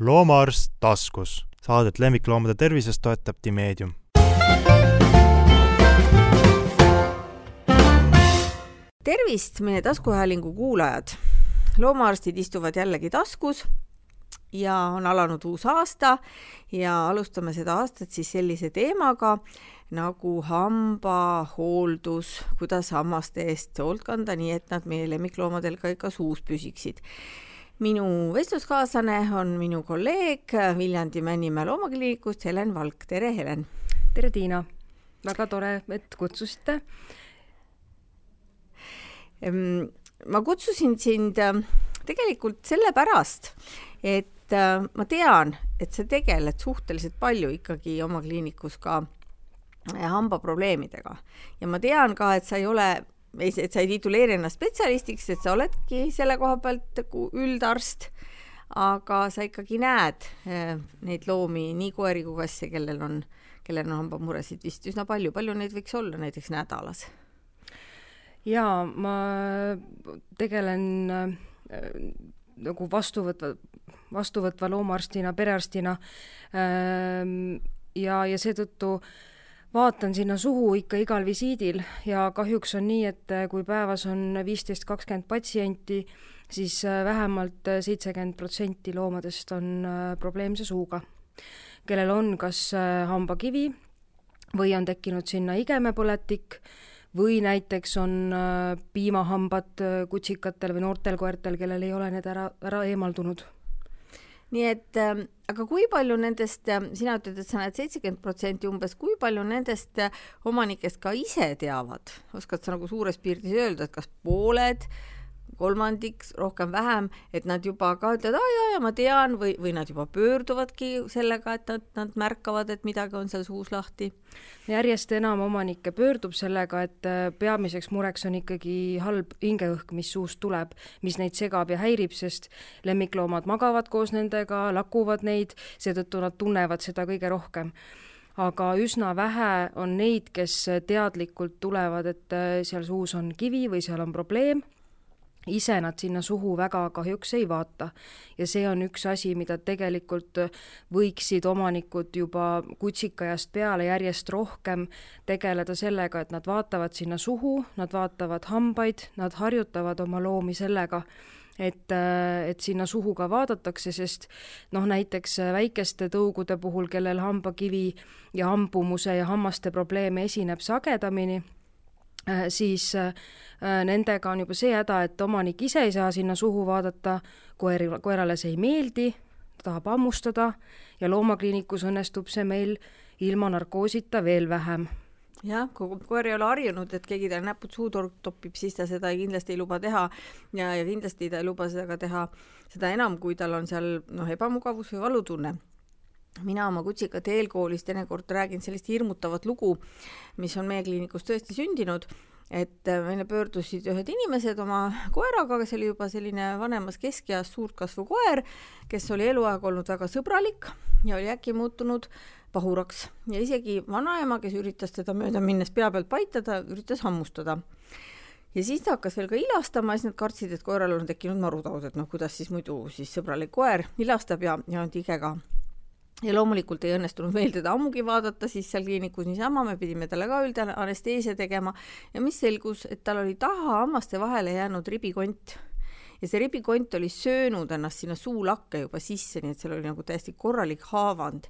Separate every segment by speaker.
Speaker 1: loomaarst taskus. Saadet lemmikloomade tervisest toetab Timeedium.
Speaker 2: tervist, meie taskuhäälingu kuulajad! loomaarstid istuvad jällegi taskus ja on alanud uus aasta ja alustame seda aastat siis sellise teemaga nagu hambahooldus, kuidas hammaste eest hoolt kanda, nii et nad meie lemmikloomadel ka ikka suus püsiksid minu vestluskaaslane on minu kolleeg Viljandi Männimäe loomakliinikust Helen Valk, tere Helen!
Speaker 3: tere Tiina! väga tore, et kutsusite.
Speaker 2: ma kutsusin sind äh, tegelikult sellepärast, et äh, ma tean, et sa tegeled suhteliselt palju ikkagi oma kliinikus ka äh, hambaprobleemidega ja ma tean ka, et sa ei ole ei, et sa ei tituleeri ennast spetsialistiks, et sa oledki selle koha pealt üldarst, aga sa ikkagi näed eh, neid loomi, nii koeri kui kasse, kellel on, kellel on hambamuresid vist üsna palju, palju neid võiks olla näiteks nädalas?
Speaker 3: jaa, ma tegelen äh, nagu vastuvõtva, vastuvõtva loomaarstina, perearstina äh, ja, ja seetõttu äh, vaatan sinna suhu ikka igal visiidil ja kahjuks on nii, et äh, kui päevas on viisteist, kakskümmend patsienti, siis äh, vähemalt äh, seitsekümmend protsenti loomadest on probleemse suuga, kellel on kas hambakivi või on tekkinud sinna igemepõletik või näiteks on piimahambad kutsikatel või noortel koertel, kellel ei ole need ära, ära eemaldunud
Speaker 2: nii et äh, aga kui palju nendest äh,, sina ütled, et sa näed seitsekümmend protsenti umbes, kui palju nendest äh, omanikest ka ise teavad, oskad sa nagu suures piirdis öelda, et kas pooled äh, kolmandik, rohkem-vähem, et nad juba ka ütlevad, aa jaa, ja ma tean või, või nad juba pöörduvadki sellega, et nad, nad märkavad, et midagi on seal suus lahti.
Speaker 3: järjest enam omanikke pöördub sellega, et äh, peamiseks mureks on ikkagi halb hingeõhk, mis suust tuleb, mis neid segab ja häirib, sest lemmikloomad magavad koos nendega, lakuvad neid, seetõttu nad tunnevad seda kõige rohkem aga üsna vähe on neid, kes teadlikult tulevad, et äh, seal suus on kivi või seal on probleem ise nad sinna suhu väga kahjuks ei vaata. ja see on üks asi, mida tegelikult võiksid omanikud juba kutsikajast peale järjest rohkem tegeleda sellega, et nad vaatavad sinna suhu, nad vaatavad hambaid, nad harjutavad oma loomi sellega, et, et sinna suhu ka vaadatakse, sest noh, näiteks väikeste tõugude puhul, kellel hambakivi ja hambumuse ja hammaste probleeme esineb sagedamini, siis äh, Äh, nendega on juba see häda, et omanik ise ei saa sinna suhu vaadata, koeri, koerale see ei meeldi, ta tahab hammustada ja loomakliinikus õnnestub see meil ilma narkoosita veel vähem.
Speaker 2: Jah, kui koer ei ole harjunud, et keegi talle näpud suhu topib, siis ta seda kindlasti ei luba teha ja, ja kindlasti ta ei luba seda ka teha, seda enam, kui tal on seal noh, ebamugavus või valutunne mina oma kutsikate eelkoolis teinekord räägin sellist hirmutavat lugu, mis on meie kliinikus tõesti sündinud et äh, meile pöördusid ühed inimesed oma koeraga, kes oli juba selline vanemas keskeas suurt kasvu koer, kes oli eluaeg olnud väga sõbralik ja oli äkki muutunud pahuraks. Ja isegi vanaema, kes üritas teda mööda minnes pea pealt paitada, üritas hammustada. Ja siis ta hakkas veel ka ilastama ja siis nad kartsid, et koeral on tekkinud marutaud, et noh, kuidas siis muidu siis sõbralik koer ilastab ja, ja on tige ka ja loomulikult ei õnnestunud meil teda ammugi vaadata siis seal kliinikus niisama, me pidime talle ka üldanesteesia tegema. Ja mis selgus, et tal oli taha hammaste vahele jäänud ribikont. Ja see ribikont oli söönud ennast sinna suulakke juba sisse, nii et seal oli nagu täiesti korralik haavand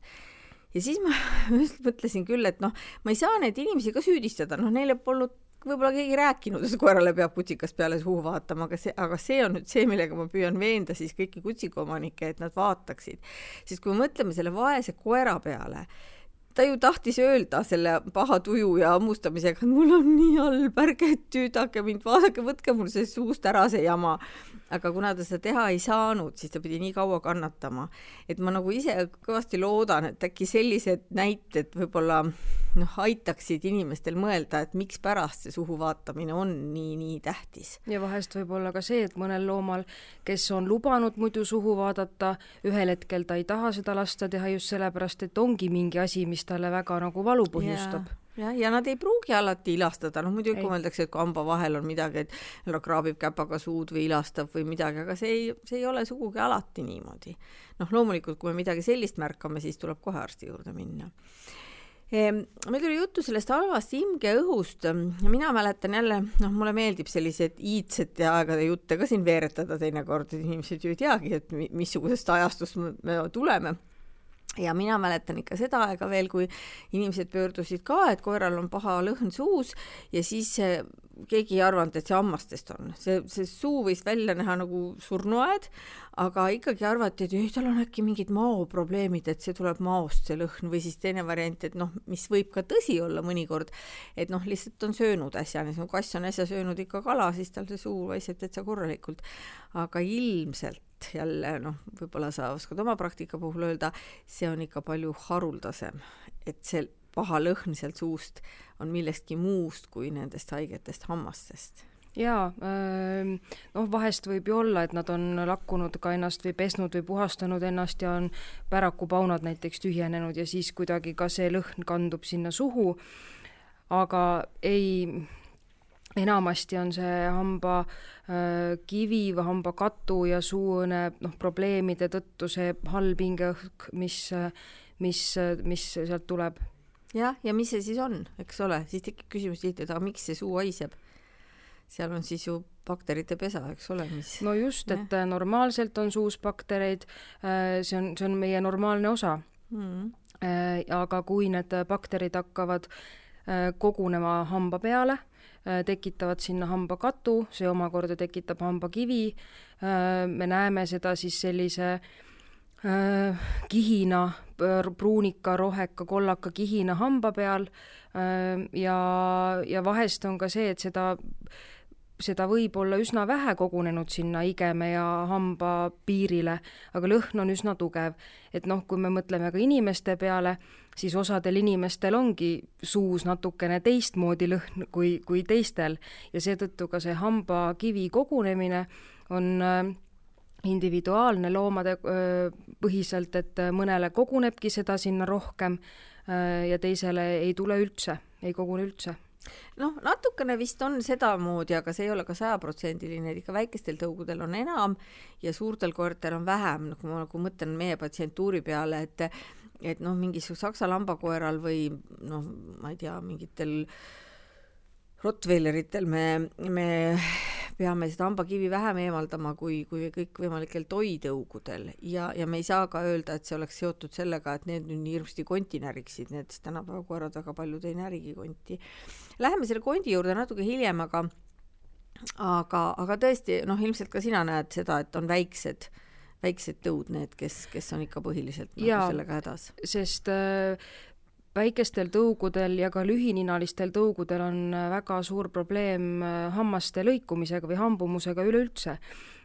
Speaker 2: ja siis ma mõtlesin küll, et noh, ma ei saa neid inimesi ka süüdistada, noh, neile polnud võib-olla keegi rääkinud, et koerale peab kutsikas peale suhu vaatama, aga see, aga see on nüüd see, millega ma püüan veenda siis kõiki kutsikaomanikke, et nad vaataksid. sest kui me mõtleme selle vaese koera peale, ta ju tahtis öelda selle paha tuju ja hammustamisega, et mul on nii halb, ärge tüüdake mind, vaadake, võtke mul see suust ära, see jama. aga kuna ta seda teha ei saanud, siis ta pidi nii kaua kannatama, et ma nagu ise kõvasti loodan, et äkki sellised näited võib-olla noh, aitaksid inimestel mõelda, et mikspärast see suhu vaatamine on nii-nii tähtis.
Speaker 3: ja vahest võib olla ka see, et mõnel loomal, kes on lubanud muidu suhu vaadata, ühel hetkel ta ei taha seda lasta teha just sellepärast, et ongi mingi asi, mis mis talle väga nagu valu põhjustab.
Speaker 2: jah, ja nad ei pruugi alati ilastada, noh muidu ikka mõeldakse, et kui hamba vahel on midagi, et kraabib käpaga suud või ilastab või midagi, aga see ei, see ei ole sugugi alati niimoodi. noh, loomulikult, kui me midagi sellist märkame, siis tuleb kohe arsti juurde minna. Ehm, meil tuli juttu sellest halvast hingeõhust ja mina mäletan jälle, noh, mulle meeldib selliseid iidsete aegade jutte ka siin veeretada teinekord, inimesed ju ei teagi, et missugusest ajastust me tuleme ja mina mäletan ikka seda aega veel, kui inimesed pöördusid ka, et koeral on paha lõhn suus ja siis keegi ei arvanud, et see hammastest on, see, see suu võis välja näha nagu surnuaed, aga ikkagi arvati, et ei, tal on äkki mingid maoprobleemid, et see tuleb maost, see lõhn, või siis teine variant, et noh, mis võib ka tõsi olla mõnikord, et noh, lihtsalt on söönud äsja, kui kass on äsja söönud ikka kala, siis tal see suu vaiseb täitsa korralikult. aga ilmselt jälle noh, võib-olla sa oskad oma praktika puhul öelda, see on ikka palju haruldasem, et see paha lõhn sealt suust on millestki muust kui nendest haigetest hammastest.
Speaker 3: Jaa, noh, vahest võib ju olla, et nad on lakkunud ka ennast või pesnud või puhastanud ennast ja on pärakupaunad näiteks tühjenenud ja siis kuidagi ka see lõhn kandub sinna suhu, aga ei, enamasti on see hamba äh, või hambakatu ja suuõne noh, probleemide tõttu see halb hingeõhk, mis, mis, mis sealt tuleb
Speaker 2: jah, ja mis see siis on, eks ole, siis tekib küsimus tihti, et aga miks see suu haiseb. seal on siis ju bakterite pesa, eks ole, mis.
Speaker 3: no just, et ja. normaalselt on suus baktereid, äh, see on, see on meie normaalne osa mm.. aga kui need bakterid hakkavad äh, kogunema hamba peale, tekitavad sinna hambakatu, see omakorda tekitab hambakivi. me näeme seda siis sellise äh, Äh, kihina, pruunika, roheka, kollaka kihina hamba peal ja, ja vahest on ka see, et seda, seda võib olla üsna vähe kogunenud sinna igeme ja hamba piirile, aga lõhn on üsna tugev. et noh, kui me mõtleme ka inimeste peale, siis osadel inimestel ongi suus natukene teistmoodi lõhn kui, kui teistel ja seetõttu ka see hambakivi kogunemine on äh, individuaalne loomade põhiselt, et mõnele kogunebki seda sinna rohkem ja teisele ei tule üldse, ei kogune üldse.
Speaker 2: Noh, natukene vist on sedamoodi, aga see ei ole ka sajaprotsendiline, et ikka väikestel tõugudel on enam ja suurtel koertel on vähem, nagu ma nagu mõtlen meie patsientuuri peale, et et noh, mingisugusel saksa lambakoeral või noh, ma ei tea, mingitel Rottweileritel me, me peame seda hambakivi vähem eemaldama kui, kui kõikvõimalikel toitõugudel ja, ja me ei saa ka öelda, et see oleks seotud sellega, et need nüüd nii hirmsasti konti näriksid, need tänapäeva koerad väga paljud ei närigi konti. Läheme selle kondi juurde natuke hiljem, aga aga, aga tõesti, noh, ilmselt ka sina näed seda, et on väiksed väiksed tõud need, kes, kes on ikka põhiliselt nagu ja, sellega hädas.
Speaker 3: sest äh, väikestel tõugudel ja ka lühininalistel tõugudel on äh, väga suur probleem äh, hammaste lõikumisega või hambumusega üleüldse.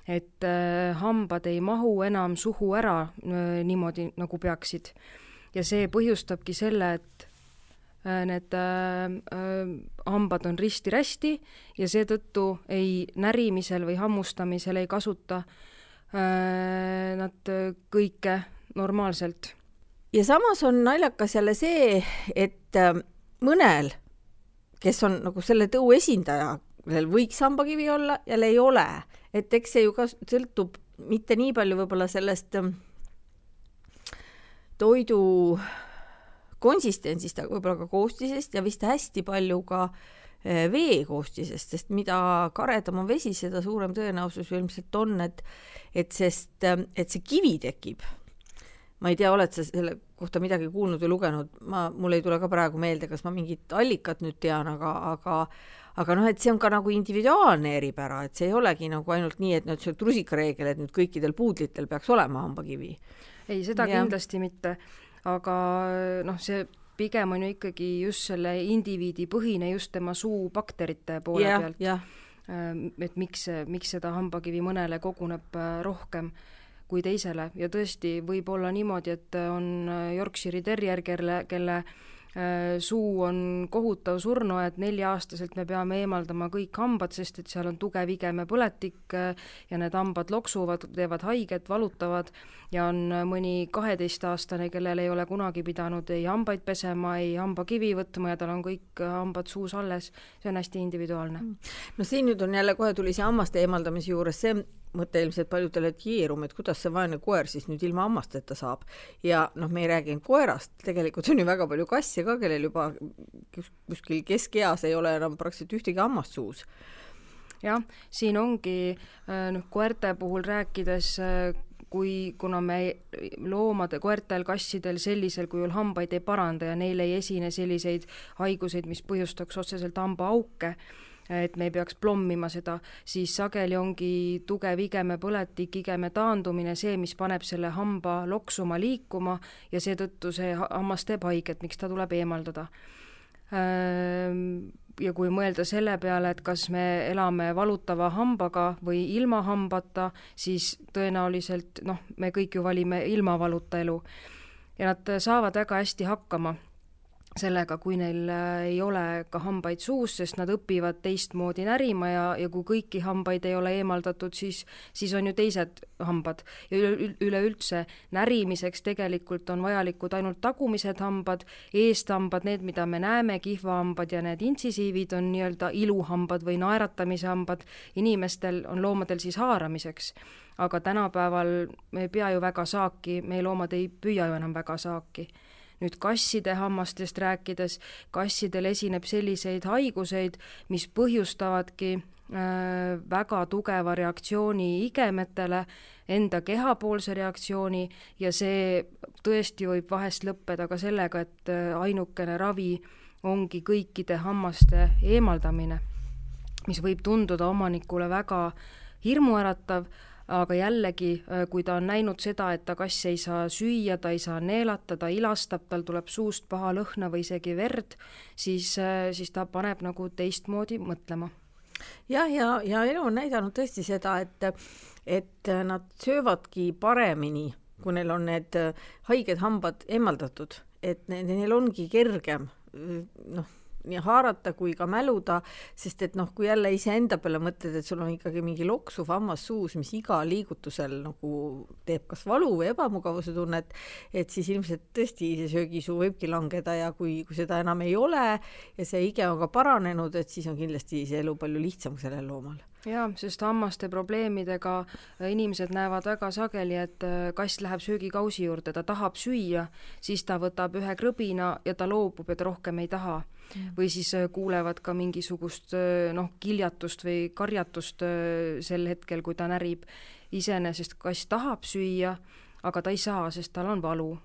Speaker 3: et äh, hambad ei mahu enam suhu ära niimoodi, nagu peaksid. ja see põhjustabki selle, et need hambad on risti-rästi ja seetõttu ei närimisel või hammustamisel ei kasuta nad kõike normaalselt
Speaker 2: ja samas on naljakas jälle see, et äh, mõnel, kes on nagu selle tõu esindaja, kellel võiks hambakivi olla, jälle ei ole, et eks see ju ka sõltub mitte nii palju võib-olla sellest ähm, toidu konsistentsist, aga võib-olla ka koostisest ja vist hästi palju ka äh, vee koostisest, sest mida karedam on vesi, seda suurem tõenäosus ilmselt on, et et sest, ähm, et see kivi tekib ma ei tea, oled sa selle kohta midagi kuulnud või lugenud, ma, mul ei tule ka praegu meelde, kas ma mingit allikat nüüd tean, aga, aga aga noh, et see on ka nagu individuaalne eripära, et see ei olegi nagu ainult nii, et nüüd see rusikareegel, et nüüd kõikidel puudlitel peaks olema hambakivi.
Speaker 3: ei, seda ja. kindlasti mitte, aga noh, see pigem on ju ikkagi just selle indiviidi põhine just tema suu bakterite poole ja, pealt. et miks, miks seda hambakivi mõnele koguneb äh, rohkem kui teisele. Ja tõesti võib olla niimoodi, et on Yorkshire'i terrier, kelle, kelle Äh, suu on kohutav surnuaed, nelja-aastaselt me peame eemaldama kõik hambad, sest et seal on tugev igeme põletik äh, ja need hambad loksuvad, teevad haiget, valutavad ja on mõni kaheteistaastane, kellel ei ole kunagi pidanud ei hambaid pesema, ei hambakivi võtma ja tal on kõik hambad suus alles, see on hästi individuaalne.
Speaker 2: no siin nüüd on jälle, kohe tuli see hammaste eemaldamise juures. See mõte ilmselt paljudele, et jeerum, et kuidas see vaene koer siis nüüd ilma hammasteta saab. ja noh, me ei rääkinud koerast, tegelikult on ju väga palju kasse ka, kellel juba kuskil keskeas ei ole enam praktiliselt ühtegi hammast suus.
Speaker 3: jah, siin ongi äh, noh, koerte puhul rääkides äh, kui, kuna me loomade, koertel, kassidel sellisel kujul hambaid ei paranda ja neil ei esine selliseid haiguseid, mis põhjustaks otseselt hambaauke, et me ei peaks plommima seda, siis sageli ongi tugev igeme põletik, igeme taandumine see, mis paneb selle hamba loksuma, liikuma ja seetõttu see hammas teeb haiget, miks ta tuleb eemaldada ja kui mõelda selle peale, et kas me elame valutava hambaga või ilma hambata, siis tõenäoliselt noh, me kõik ju valime ilma valuta elu. ja nad saavad väga hästi hakkama sellega, kui neil äh, ei ole ka hambaid suus, sest nad õpivad teistmoodi närima ja, ja kui kõiki hambaid ei ole eemaldatud, siis, siis on ju teised hambad. ja üle, üleüldse närimiseks tegelikult on vajalikud ainult tagumised hambad, eesthambad, need, mida me näeme, kihvahambad ja need intsisiivid on nii-öelda iluhambad või naeratamise hambad, inimestel on loomadel siis haaramiseks. Aga tänapäeval me ei pea ju väga saaki, meie loomad ei püüa ju enam väga saaki nüüd kasside hammastest rääkides, kassidel esineb selliseid haiguseid, mis põhjustavadki äh, väga tugeva reaktsiooni igemetele, enda kehapoolse reaktsiooni ja see tõesti võib vahest lõppeda ka sellega, et äh, ainukene ravi ongi kõikide hammaste eemaldamine, mis võib tunduda omanikule väga hirmuäratav, aga jällegi, äh, kui ta on näinud seda, et ta kass ei saa süüa, ta ei saa neelata, ta ilastab, tal tuleb suust paha lõhna või isegi verd, siis, äh, siis ta paneb nagu teistmoodi mõtlema.
Speaker 2: jah, ja, ja, ja elu on näidanud tõesti seda, et, et nad söövadki paremini, kui neil on need haiged hambad eemaldatud, et neil ongi kergem noh nii haarata kui ka mäluda, sest et noh, kui jälle iseenda peale mõtled, et sul on ikkagi mingi loksuv hammas suus, mis igal liigutusel nagu teeb kas valu või ebamugavuse tunnet, et siis ilmselt tõesti see söögisuu võibki langeda ja kui, kui seda enam ei ole ja see ige on ka paranenud, et siis on kindlasti see elu palju lihtsam sellel loomal
Speaker 3: jaa, sest hammaste probleemidega äh, inimesed näevad väga sageli, et äh, kass läheb söögikausi juurde, ta tahab süüa, siis ta võtab ühe krõbina ja ta loobub ta rohkem ei taha. Mm.. või siis äh, kuulevad ka mingisugust noh, kiljatust või karjatust sel hetkel, kui ta närib. iseenesest kass tahab süüa, aga ta ei saa, sest tal on valu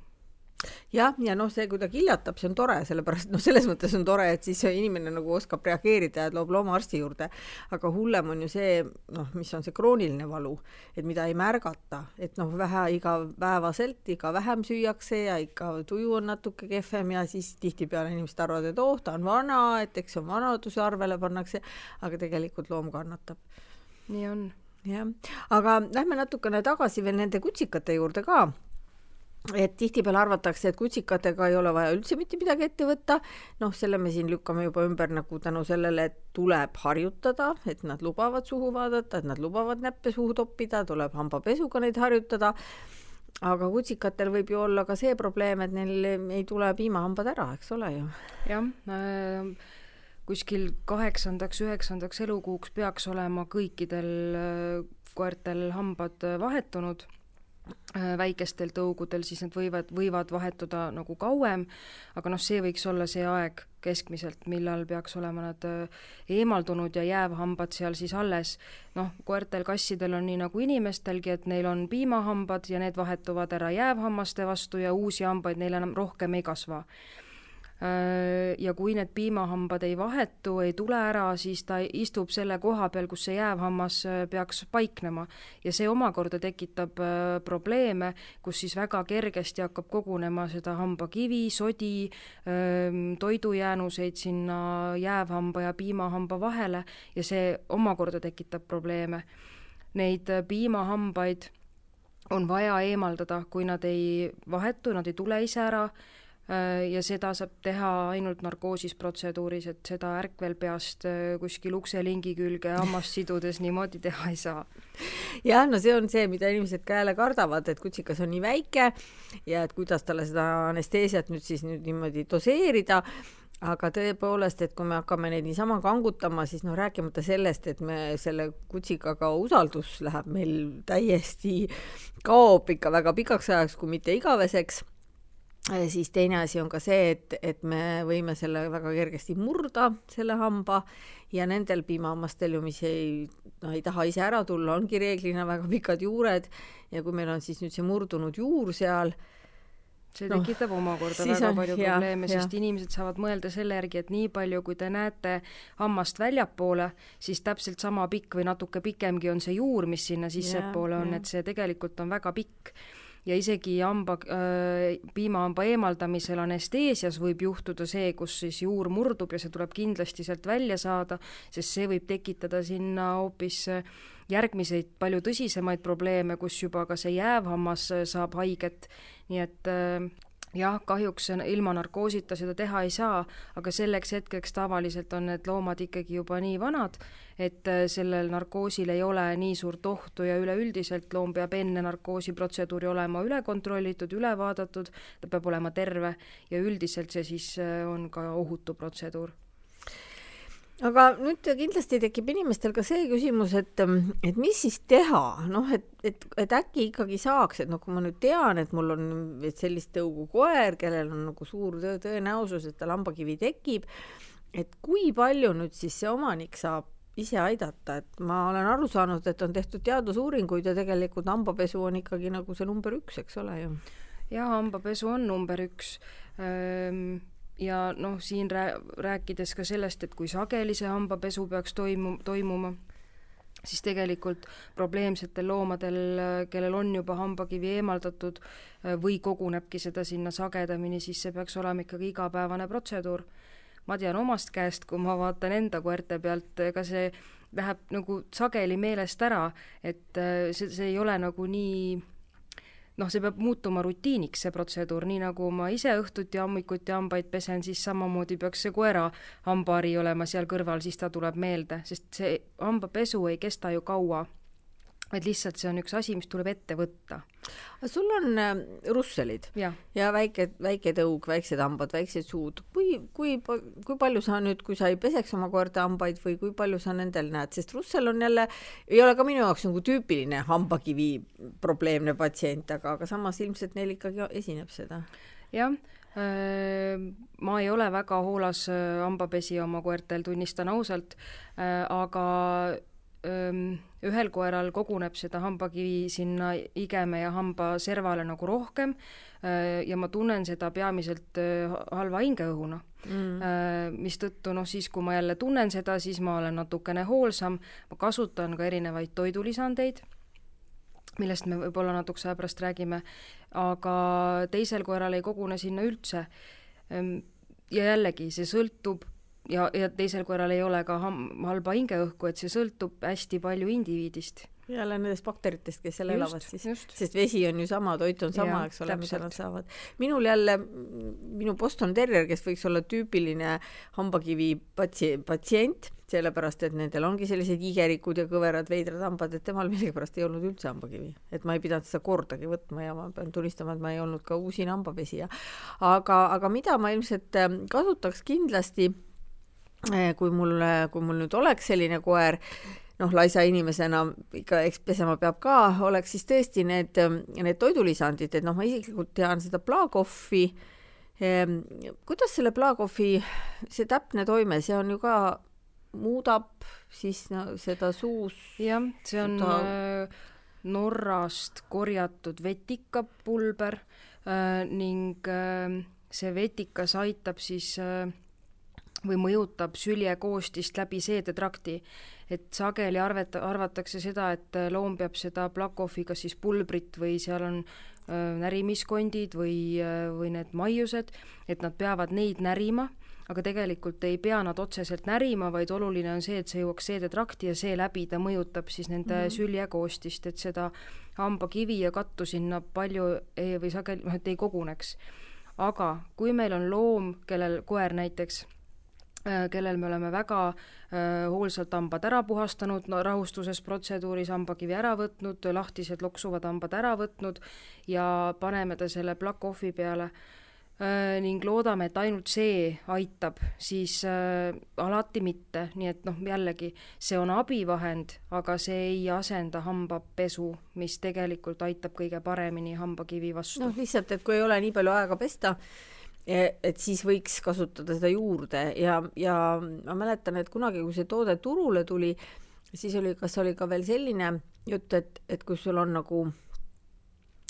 Speaker 2: jah, ja noh, see, kui ta kiljatab, see on tore, sellepärast noh, selles mõttes on tore, et siis inimene nagu oskab reageerida ja loob loomaarsti juurde. aga hullem on ju see, noh, mis on see krooniline valu, et mida ei märgata, et noh, vähe igapäevaselt, iga vähem süüakse ja ikka tuju on natuke kehvem ja siis tihtipeale inimesed arvavad, et oh, ta on vana, et eks see on vanaduse arvele pannakse, aga tegelikult loom kannatab.
Speaker 3: nii on.
Speaker 2: jah, aga lähme natukene tagasi veel nende kutsikate juurde ka et tihtipeale arvatakse, et kutsikatega ei ole vaja üldse mitte midagi ette võtta, noh, selle me siin lükkame juba ümber nagu tänu sellele, et tuleb harjutada, et nad lubavad suhu vaadata, et nad lubavad näppe suhu toppida, tuleb hambapesuga neid harjutada, aga kutsikatel võib ju olla ka see probleem, et neil ei tule piimahambad ära, eks ole ju.
Speaker 3: jah äh,, kuskil kaheksandaks, üheksandaks elukuuks peaks olema kõikidel äh, koertel hambad vahetunud. Äh, väikestel tõugudel, siis need võivad, võivad vahetuda nagu kauem, aga noh, see võiks olla see aeg keskmiselt, millal peaks olema nad äh, eemaldunud ja jäävhambad seal siis alles. noh, koertel, kassidel on nii nagu inimestelgi, et neil on piimahambad ja need vahetuvad ära jäävhammaste vastu ja uusi hambaid neil enam rohkem ei kasva Äh, ja kui need piimahambad ei vahetu, ei tule ära, siis ta istub selle koha peal, kus see jäävhammas äh, peaks paiknema. ja see omakorda tekitab äh, probleeme, kus siis väga kergesti hakkab kogunema seda hambakivi, sodi, ähm, toidujäänuseid sinna jäävhamba ja piimahamba vahele ja see omakorda tekitab probleeme. Neid piimahambaid on vaja eemaldada, kui nad ei vahetu, nad ei tule ise ära Äh, ja seda saab teha ainult narkoosis protseduuris, et seda ärkvelpeast äh, kuskil ukselingi külge hammast sidudes niimoodi teha ei saa.
Speaker 2: jah, no see on see, mida inimesed ka jälle kardavad, et kutsikas on nii väike ja et kuidas talle seda anesteesiat nüüd siis nüüd niimoodi doseerida aga tõepoolest, et kui me hakkame neid niisama kangutama, siis noh, rääkimata sellest, et me selle kutsikaga usaldus läheb meil täiesti, kaob ikka väga pikaks ajaks, kui mitte igaveseks siis teine asi on ka see, et, et me võime selle väga kergesti murda, selle hamba, ja nendel piimahammastel ju, mis ei, noh, ei taha ise ära tulla, ongi reeglina väga pikad juured. Ja kui meil on siis nüüd see murdunud juur seal,
Speaker 3: see no, tekitab omakorda väga on, palju ja, probleeme, sest ja. inimesed saavad mõelda selle järgi, et nii palju, kui te näete hammast väljapoole, siis täpselt sama pikk või natuke pikemgi on see juur, mis sinna sissepoole on, et see tegelikult on väga pikk ja isegi hamba äh,, piimahamba eemaldamisel anesteesias võib juhtuda see, kus siis juur murdub ja see tuleb kindlasti sealt välja saada, sest see võib tekitada sinna hoopis äh, järgmiseid palju tõsisemaid probleeme, kus juba ka see jääv hammas äh, saab haiget, nii et äh, jah, kahjuks ilma narkoosita seda teha ei saa, aga selleks hetkeks tavaliselt on need loomad ikkagi juba nii vanad, et äh, sellel narkoosil ei ole nii suurt ohtu ja üleüldiselt loom peab enne narkoosiprotseduuri olema üle kontrollitud, üle vaadatud, ta peab olema terve ja üldiselt see siis äh, on ka ohutu protseduur
Speaker 2: aga nüüd kindlasti tekib inimestel ka see küsimus, et, et mis siis teha, noh, et, et, et äkki ikkagi saaks, et noh, kui ma nüüd tean, et mul on et sellist tõugu koer, kellel on nagu suur tõe, tõenäosus, et tal hambakivi tekib, et kui palju nüüd siis see omanik saab ise aidata, et ma olen aru saanud, et on tehtud teadusuuringuid ja tegelikult hambapesu on ikkagi nagu see number üks, eks ole ju?
Speaker 3: jaa, hambapesu on number üks. Ehm, ja noh, siin rää-, rääkides ka sellest, et kui sageli see hambapesu peaks toimu-, toimuma, siis tegelikult probleemsetel loomadel, kellel on juba hambakivi eemaldatud või kogunebki seda sinna sagedamini, siis see peaks olema ikkagi igapäevane protseduur. ma tean omast käest, kui ma vaatan enda koerte pealt, ega see läheb nagu sageli meelest ära, et see, see ei ole nagu nii noh, see peab muutuma rutiiniks, see protseduur, nii nagu ma ise õhtuti hommikuti hambaid pesen, siis samamoodi peaks see koera hambahari olema seal kõrval, siis ta tuleb meelde, sest see hambapesu ei kesta ju kaua et lihtsalt see on üks asi, mis tuleb ette võtta.
Speaker 2: sul on äh, russelid
Speaker 3: ja,
Speaker 2: ja väike, väike tõug, väiksed hambad, väiksed suud. kui, kui, kui palju sa nüüd, kui sa ei peseks oma koerte hambaid või kui palju sa nendel näed, sest russel on jälle, ei ole ka minu jaoks nagu tüüpiline hambakivi probleemne patsient, aga, aga samas ilmselt neil ikkagi esineb seda.
Speaker 3: jah äh, ma ei ole väga hoolas äh, hambapesi oma koertel, tunnistan ausalt, äh, aga ühel koeral koguneb seda hambakivi sinna igeme ja hambaservale nagu rohkem ja ma tunnen seda peamiselt halva hingeõhuna. Mm.. mistõttu noh, siis kui ma jälle tunnen seda, siis ma olen natukene hoolsam, ma kasutan ka erinevaid toidulisandeid, millest me võib-olla natukese aja pärast räägime, aga teisel koeral ei kogune sinna üldse. ja jällegi, see sõltub ja, ja teisel korral ei ole ka ham-, halba hingeõhku, et see sõltub hästi palju indiviidist
Speaker 2: jälle nendest bakteritest, kes seal just, elavad siis, sest vesi on ju sama, toit on sama, eks ole, mida nad saavad. minul jälle, minu Boston Terrier, kes võiks olla tüüpiline hambakivi patsi-, patsient, sellepärast et nendel ongi sellised igerikud ja kõverad veidrad hambad, et temal millegipärast ei olnud üldse hambakivi. et ma ei pidanud seda kordagi võtma ja ma pean tunnistama, et ma ei olnud ka usin hambapesija. aga, aga mida ma ilmselt ähm, kasutaks kindlasti kui mul, kui mul nüüd oleks selline koer, noh, laisa inimesena ikka, eks pesema peab ka, oleks siis tõesti need, need toidulisandid, et noh, ma isiklikult tean seda Blagoffi. Ehm, kuidas selle Blagoffi, see täpne toime, see on ju ka, muudab siis no, seda suus.
Speaker 3: jah, see on. Äh, Norrast korjatud vetikapulber äh, ning äh, see vetikas aitab siis äh, või mõjutab süljekoostist läbi seedetrakti. et sageli arvata, arvatakse seda, et loom peab seda Plakovi kas siis pulbrit või seal on äh, närimiskondid või äh,, või need maiused, et nad peavad neid närima, aga tegelikult ei pea nad otseselt närima, vaid oluline on see, et see jõuaks seedetrakti ja seeläbi ta mõjutab siis nende mm -hmm. süljekoostist, et seda hambakivi ja kattu sinna palju ei, või sageli, noh, et ei koguneks aga kui meil on loom, kellel koer näiteks Äh, kellel me oleme väga äh, hoolsalt hambad ära puhastanud, no rahustuses protseduuris hambakivi ära võtnud, lahtised loksuvad hambad ära võtnud ja paneme ta selle plak-off'i peale äh, ning loodame, et ainult see aitab, siis äh, alati mitte, nii et noh, jällegi see on abivahend, aga see ei asenda hambapesu, mis tegelikult aitab kõige paremini hambakivi vastu.
Speaker 2: noh, lihtsalt, et kui ei ole nii palju aega pesta, et siis võiks kasutada seda juurde. Ja, ja ma mäletan, et kunagi, kui see toode turule tuli, siis oli, kas oli ka veel selline jutt, et, et kui sul on nagu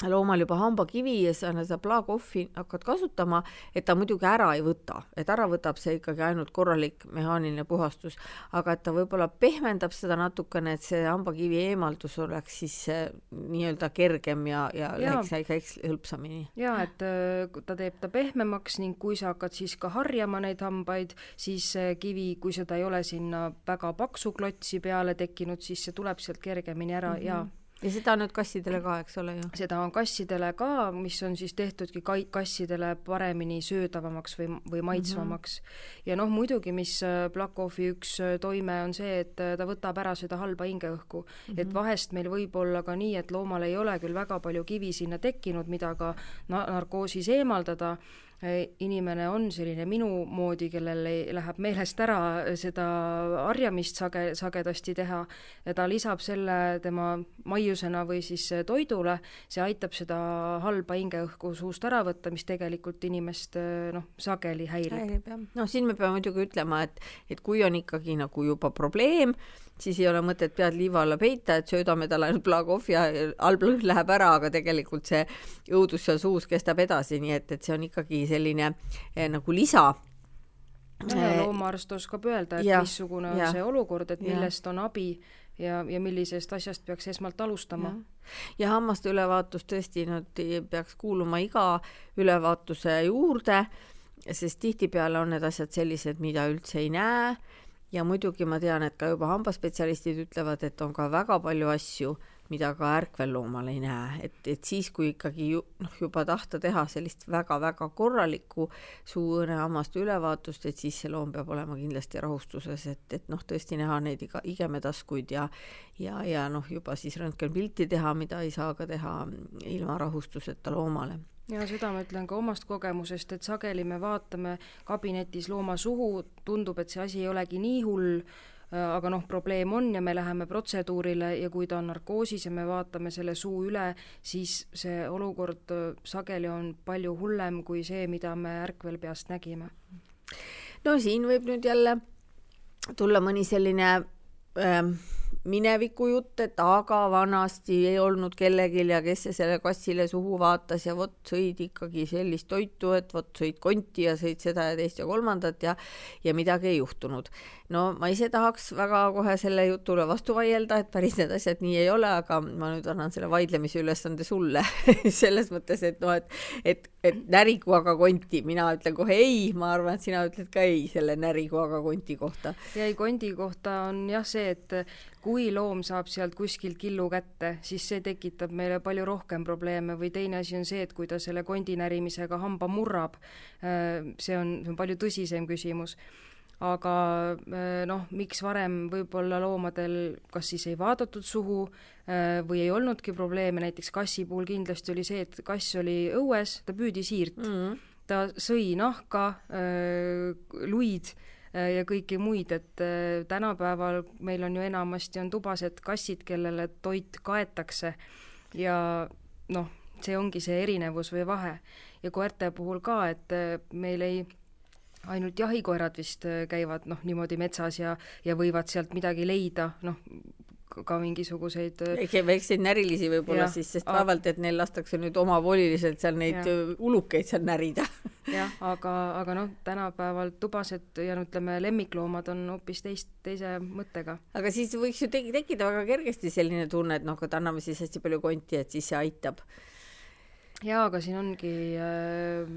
Speaker 2: loomal juba hambakivi ja sa seda plaakohvi hakkad kasutama, et ta muidugi ära ei võta, et ära võtab see ikkagi ainult korralik mehaaniline puhastus, aga et ta võib-olla pehmendab seda natukene, et see hambakivi eemaldus oleks siis äh, nii-öelda kergem ja, ja, ja läheks, käiks hõlpsamini.
Speaker 3: ja et äh, ta teeb ta pehmemaks ning kui sa hakkad siis ka harjama neid hambaid, siis kivi, kui seda ei ole sinna väga paksu klotsi peale tekkinud, siis see tuleb sealt kergemini ära. Mm -hmm. ja
Speaker 2: ja seda on nüüd kassidele ka, eks ole ju?
Speaker 3: seda on kassidele ka, mis on siis tehtudki kai-, kassidele paremini söödavamaks või, või maitsvamaks mm. -hmm. ja noh, muidugi, mis äh, Blackhoffi üks äh, toime on see, et äh, ta võtab ära seda halba hingeõhku mm. -hmm. et vahest meil võib olla ka nii, et loomal ei ole küll väga palju kivi sinna tekkinud, mida ka na-, narkoosis eemaldada inimene on selline minu moodi, kellel ei, läheb meelest ära seda harjamist sage, sagedasti teha ta lisab selle tema maiusena või siis toidule, see aitab seda halba hingeõhku suust ära võtta, mis tegelikult inimest noh, sageli häirib. häirib
Speaker 2: jah, noh siin me peame muidugi ütlema, et, et kui on ikkagi nagu juba probleem, siis ei ole mõtet pead liiva alla peita, et söödame talle ainult plaakohvi ja halb lõhn läheb ära, aga tegelikult see õudus seal suus kestab edasi, nii et, et see on ikkagi selline eh, nagu lisa
Speaker 3: ja eh, loomaarst oskab öelda, et ja, missugune on ja, see olukord, et millest ja. on abi ja, ja millisest asjast peaks esmalt alustama.
Speaker 2: ja hammaste ülevaatus tõesti nüüd peaks kuuluma iga ülevaatuse juurde, sest tihtipeale on need asjad sellised, mida üldse ei näe ja muidugi ma tean, et ka juba hambaspetsialistid ütlevad, et on ka väga palju asju, mida ka ärkvel loomal ei näe, et, et siis, kui ikkagi ju, noh, juba tahta teha sellist väga-väga korralikku suu-õõne-hammaste ülevaatust, et siis see loom peab olema kindlasti rahustuses, et, et noh, tõesti näha neid iga, igemetaskuid ja ja, ja noh, juba siis röntgenpilti teha, mida ei saa ka teha ilma rahustuseta loomale
Speaker 3: ja seda ma ütlen ka omast kogemusest, et sageli me vaatame kabinetis looma suhu, tundub, et see asi ei olegi nii hull, äh, aga noh, probleem on ja me läheme protseduurile ja kui ta on narkoosis ja me vaatame selle suu üle, siis see olukord äh, sageli on palju hullem kui see, mida me ärkvelpeast nägime.
Speaker 2: no siin võib nüüd jälle tulla mõni selline äh, minevikujutt, et aga vanasti ei olnud kellelgi ja kes see selle kassile suhu vaatas ja vot sõid ikkagi sellist toitu, et vot sõid konti ja sõid seda ja teist ja kolmandat ja ja midagi ei juhtunud. no ma ise tahaks väga kohe selle jutule vastu vaielda, et päris need asjad nii ei ole, aga ma nüüd annan selle vaidlemise ülesande sulle selles mõttes, et noh, et et, et närigu aga konti, mina ütlen kohe ei, ma arvan, et sina ütled ka ei selle närigu aga konti kohta.
Speaker 3: ja ei, kondi kohta on jah see, et kui loom saab sealt kuskilt killu kätte, siis see tekitab meile palju rohkem probleeme. Või teine asi on see, et kui ta selle kondi närimisega hamba murrab, äh, see on, see on palju tõsisem küsimus. Aga äh, noh, miks varem võib-olla loomadel kas siis ei vaadatud suhu äh, või ei olnudki probleeme, näiteks kassi puhul kindlasti oli see, et kass oli õues, ta püüdis hiirt. Mm, -hmm. ta sõi nahka, luid ja kõiki muid, et äh, tänapäeval meil on ju enamasti on tubased kassid, kellele toit kaetakse ja noh, see ongi see erinevus või vahe. ja koerte puhul ka, et äh, meil ei ainult jahikoerad vist käivad noh, niimoodi metsas ja, ja võivad sealt midagi leida, noh, ka mingisuguseid
Speaker 2: väikseid närilisi võib-olla siis, sest vaevalt, et neil lastakse nüüd omavoliliselt seal neid ja. ulukeid seal närida
Speaker 3: jah, aga, aga noh, tänapäeval tubased ja no ütleme, lemmikloomad on hoopis teist, teise mõttega.
Speaker 2: aga siis võiks ju tek-, tekkida väga kergesti selline tunne, et noh, et anname siis hästi palju konti, et siis see aitab
Speaker 3: jaa, aga siin ongi äh,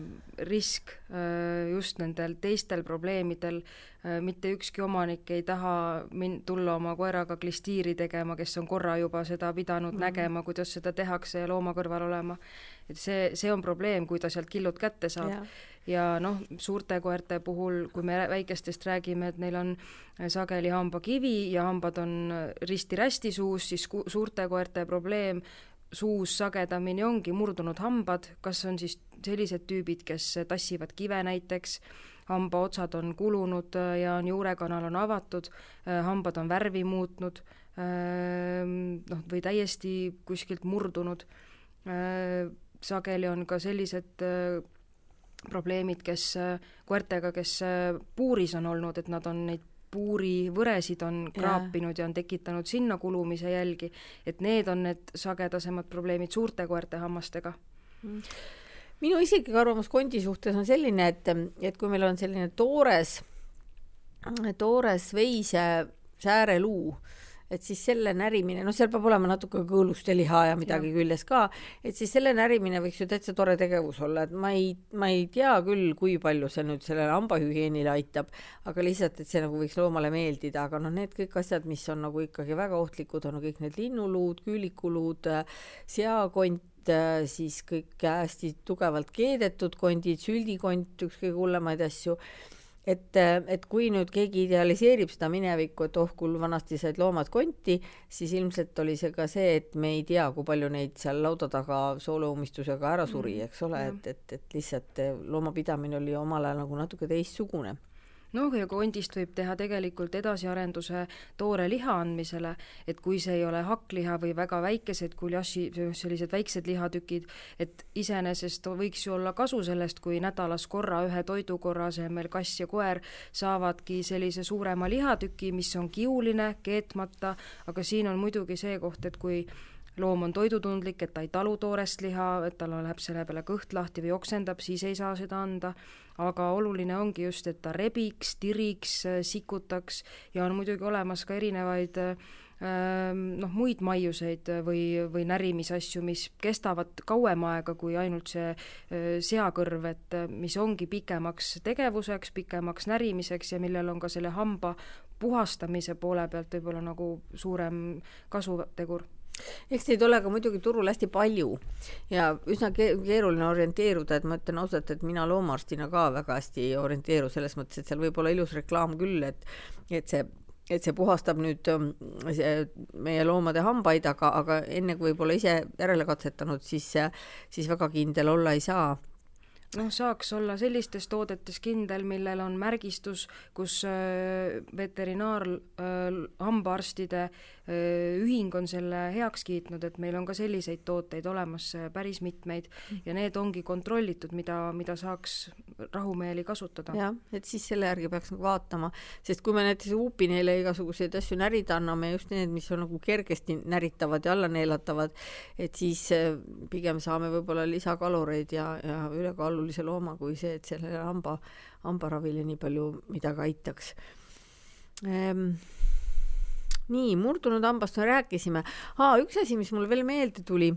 Speaker 3: risk äh, just nendel teistel probleemidel äh,, mitte ükski omanik ei taha min-, tulla oma koeraga klistiiri tegema, kes on korra juba seda pidanud mm -hmm. nägema, kuidas seda tehakse ja looma kõrval olema. et see, see on probleem, kui ta sealt killud kätte saab yeah ja noh, suurte koerte puhul, kui me väikestest räägime, et neil on sageli hambakivi ja hambad on risti-rästi suus, siis suurte koerte probleem suus sagedamini ongi murdunud hambad, kas on siis sellised tüübid, kes tassivad kive näiteks, hambaotsad on kulunud äh, ja on juurekanal on avatud, äh, hambad on värvi muutnud, ähm, noh, või täiesti kuskilt murdunud. Äh, sageli on ka sellised probleemid, kes koertega, kes puuris on olnud, et nad on neid puurivõresid on kraapinud ja. ja on tekitanud sinna kulumise jälgi, et need on need sagedasemad probleemid suurte koerte hammastega mm.
Speaker 2: minu isiklik arvamus kondi suhtes on selline, et, et kui meil on selline toores, toores veise sääreluu, et siis selle närimine, noh, seal peab olema natuke kõõlust ja liha ja midagi ja. küljes ka, et siis selle närimine võiks ju täitsa tore tegevus olla, et ma ei, ma ei tea küll, kui palju see nüüd sellele hambahügieenile aitab, aga lihtsalt, et see nagu võiks loomale meeldida, aga noh, need kõik asjad, mis on nagu ikkagi väga ohtlikud, on kõik need linnuluud, küülikuluud, seakont, siis kõik hästi tugevalt keedetud kondid, süldikont, üks kõige hullemaid asju et, et kui nüüd keegi idealiseerib seda minevikku, et oh, kui vanasti said loomad konti, siis ilmselt oli see ka see, et me ei tea, kui palju neid seal lauda taga sooleuumistusega ära suri, mm, eks ole, et, et, et lihtsalt loomapidamine oli omal ajal nagu natuke teistsugune
Speaker 3: noh, ja kondist võib teha tegelikult edasiarenduse toore liha andmisele, et kui see ei ole hakkliha või väga väikesed guljaši, sellised väiksed lihatükid, et iseenesest võiks ju olla kasu sellest, kui nädalas korra ühe toidukorra asemel kass ja koer saavadki sellise suurema lihatüki, mis on kiuline, keetmata, aga siin on muidugi see koht, et kui loom on toidutundlik, et ta ei talu toorest liha, et tal läheb selle peale kõht lahti või oksendab, siis ei saa seda anda, aga oluline ongi just, et ta rebiks, tiriks, sikutaks ja on muidugi olemas ka erinevaid ähm, noh, muid maiuseid või, või närimisasju, mis kestavad kauem aega kui ainult see äh, seakõrv, et mis ongi pikemaks tegevuseks, pikemaks närimiseks ja millel on ka selle hamba puhastamise poole pealt võib-olla nagu suurem kasutegur
Speaker 2: eks neid ole ka muidugi turul hästi palju ja üsna keeruline orienteeruda, et ma ütlen ausalt, et mina loomaarstina ka väga hästi ei orienteeru selles mõttes, et seal võib olla ilus reklaam küll, et et see et see puhastab nüüd ähm, see, meie loomade hambaid, aga, aga enne kui võib-olla ise järele katsetanud, siis, siis väga kindel olla ei saa.
Speaker 3: Noh, saaks olla sellistes toodetes kindel, millel on märgistus, kus äh, veterinaar äh,, hambaarstide ühing on selle heaks kiitnud, et meil on ka selliseid tooteid olemas päris mitmeid ja need ongi kontrollitud, mida, mida saaks rahumeeli kasutada.
Speaker 2: jah, et siis selle järgi peaks nagu vaatama, sest kui me näiteks huupi neile igasuguseid asju närida anname, just need, mis on nagu kergesti näritavad ja alla neelatavad, et siis äh, pigem saame võib-olla lisakaloreid ja, ja ülekaalu olulise looma kui see, et sellele hamba, hambaravile nii palju midagi aitaks ehm,. Nii, murdunud hambast me rääkisime. üks asi, mis mul veel meelde tuli,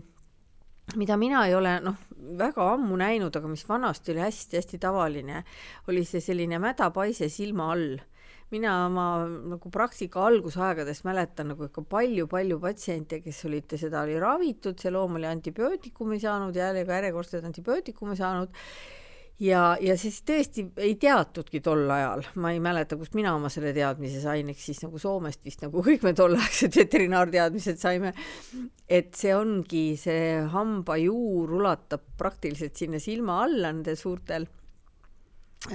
Speaker 2: mida mina ei ole noh, väga ammu näinud, aga mis vanasti oli hästi-hästi tavaline, oli see selline mädapaise silma all mina oma nagu praktika algusaegadest mäletan nagu ikka palju-palju patsiente, kes olid, seda oli ravitud, see loom oli antibiootikumi saanud, jälle ka järjekordselt antibiootikumi saanud ja, ja siis tõesti ei teatudki tol ajal, ma ei mäleta, kust mina oma selle teadmise sain, eks siis nagu Soomest vist nagu kõik me tolleaegsed veterinaarteadmised saime, et see ongi, see hambajuur ulatab praktiliselt sinna silma alla nendel suurtel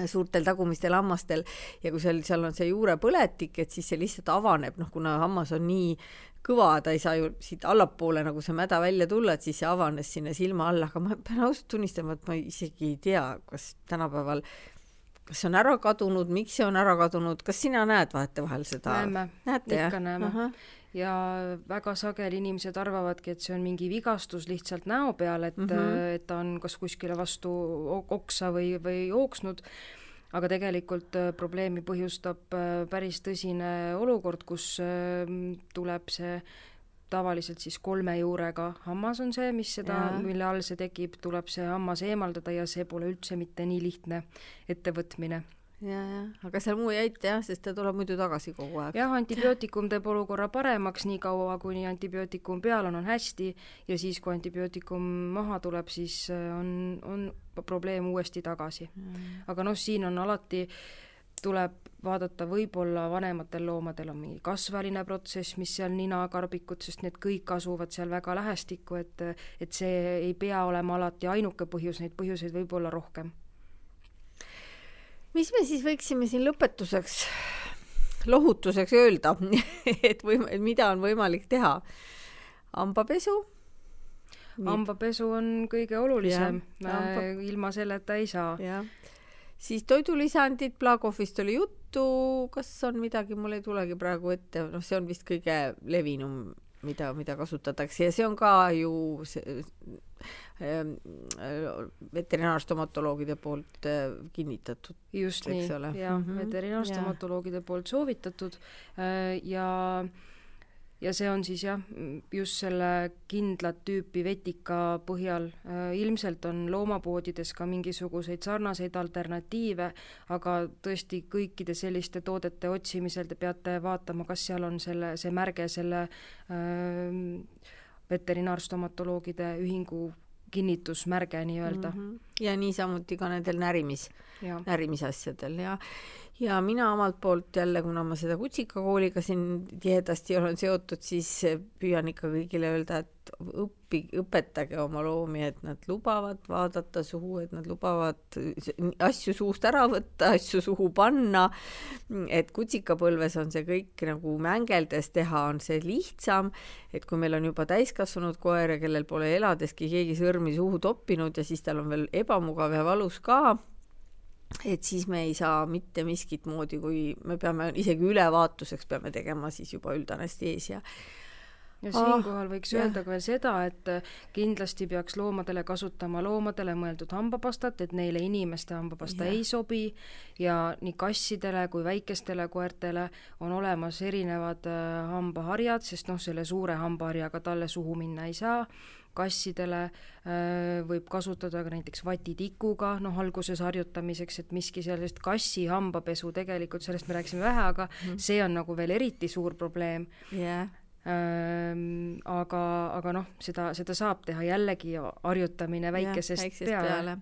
Speaker 2: suurtel tagumistel hammastel ja kui seal, seal on see juurepõletik, et siis see lihtsalt avaneb, noh, kuna hammas on nii kõva, ta ei saa ju siit allapoole nagu see mäda välja tulla, et siis see avanes sinna silma alla, aga ma pean ausalt tunnistama, et ma isegi ei tea, kas tänapäeval kas see on ära kadunud, miks see on ära kadunud, kas sina näed vahetevahel seda?
Speaker 3: näeme, ikka näeme. Ja väga sageli inimesed arvavadki, et see on mingi vigastus lihtsalt näo peal, et mm, -hmm. et ta on kas kuskile vastu oksa või, või jooksnud, aga tegelikult äh, probleemi põhjustab äh, päris tõsine olukord, kus tuleb see tavaliselt siis kolme juurega hammas on see, mis seda, mille all see tekib, tuleb see hammas eemaldada ja see pole üldse mitte nii lihtne ettevõtmine.
Speaker 2: Ja, jah, aga seal muu ei aita jah, sest ta tuleb muidu tagasi kogu aeg.
Speaker 3: jah, antibiootikum teeb olukorra paremaks, niikaua kuni antibiootikum peal on, on hästi. Ja siis, kui antibiootikum maha tuleb, siis äh, on, on probleem uuesti tagasi. Mm.. aga noh, siin on alati tuleb vaadata, võib-olla vanematel loomadel on mingi kasvajaline protsess, mis seal ninakarbikut, sest need kõik asuvad seal väga lähestikku, et et see ei pea olema alati ainuke põhjus, neid põhjuseid võib olla rohkem
Speaker 2: mis me siis võiksime siin lõpetuseks, lohutuseks öelda et võim-, mida on võimalik teha? hambapesu?
Speaker 3: hambapesu on kõige olulisem, hamba... ilma selleta ei saa.
Speaker 2: Siis toidulisandid, Blagovist oli juttu, kas on midagi, mul ei tulegi praegu ette, noh, see on vist kõige levinum mida, mida kasutatakse ja see on ka ju see, ähm, veterinaarstomatoloogide poolt äh, kinnitatud.
Speaker 3: just nii, jah -hmm., veterinaarstomatoloogide poolt soovitatud äh, ja see on siis jah, just selle kindlat tüüpi vetika põhjal. Äh, ilmselt on loomapoodides ka mingisuguseid sarnaseid alternatiive, aga tõesti kõikide selliste toodete otsimisel te peate vaatama, kas seal on selle, see märge selle äh, veterinaarstomatoloogide ühingu kinnitusmärge nii-öelda mm.
Speaker 2: -hmm. ja niisamuti ka nendel närimis, närimisasjadel ja ja mina omalt poolt jälle, kuna ma seda kutsikakooliga siin tihedasti olen seotud, siis püüan ikka kõigile öelda, et õppi, õpetage oma loomi, et nad lubavad vaadata suhu, et nad lubavad asju suust ära võtta, asju suhu panna. et kutsikapõlves on see kõik nagu mängeldes teha, on see lihtsam, et kui meil on juba täiskasvanud koer ja kellel pole eladeski keegi sõrmi suhu toppinud ja siis tal on veel ebamugav ja valus ka et siis me ei saa mitte miskit moodi, kui me peame isegi ülevaatuseks peame tegema siis juba üldanesteesia
Speaker 3: ja siinkohal ah, võiks öelda ka veel seda, et kindlasti peaks loomadele kasutama loomadele mõeldud hambapastat, et neile inimeste hambapasta ja. ei sobi. Ja nii kassidele kui väikestele koertele on olemas erinevad äh, hambaharjad, sest noh, selle suure hambaharjaga talle suhu minna ei saa. Kassidele äh, võib kasutada ka näiteks vatitikuga, noh, alguses harjutamiseks, et miski sellest kassi hambapesu tegelikult, sellest me rääkisime vähe, aga mm see on nagu veel eriti suur probleem.
Speaker 2: Yeah..
Speaker 3: Ähm, aga, aga noh, seda, seda saab teha jällegi harjutamine väikesest, ja, peale, peale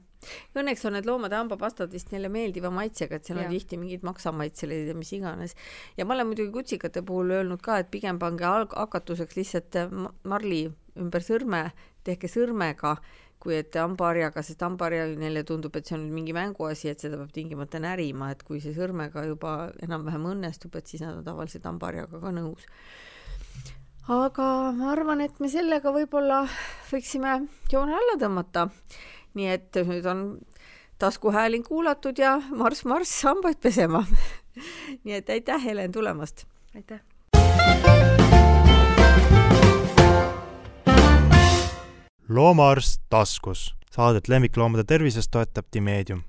Speaker 2: Õnneks on need loomade hambapastad vist neile meeldiva maitsega, et seal ja. on tihti mingid maksamaitselised ja mis iganes. ja ma olen muidugi kutsikate puhul öelnud ka, et pigem pange alg-, hakatuseks lihtsalt marli ümber sõrme, tehke sõrmega, kui et hambaharjaga, sest hambaharja neile tundub, et see on mingi mänguasi, et seda peab tingimata närima, et kui see sõrmega juba enam-vähem õnnestub, et siis nad on tavaliselt hambaharjaga ka nõus. Aga ma arvan, et me sellega võib-olla võiksime joone alla tõmmata. nii et nüüd on taskuhääling kuulatud ja marss-marss hambaid pesema nii et aitäh, Helen, tulemast!
Speaker 3: aitäh!
Speaker 1: loomaarst taskus. Saadet lemmikloomade tervisest toetab Timeedium